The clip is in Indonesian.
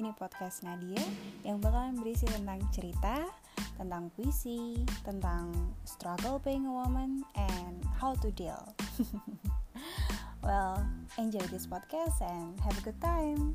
Ini podcast Nadia yang bakalan berisi tentang cerita, tentang puisi, tentang struggle being a woman, and how to deal. well, enjoy this podcast and have a good time.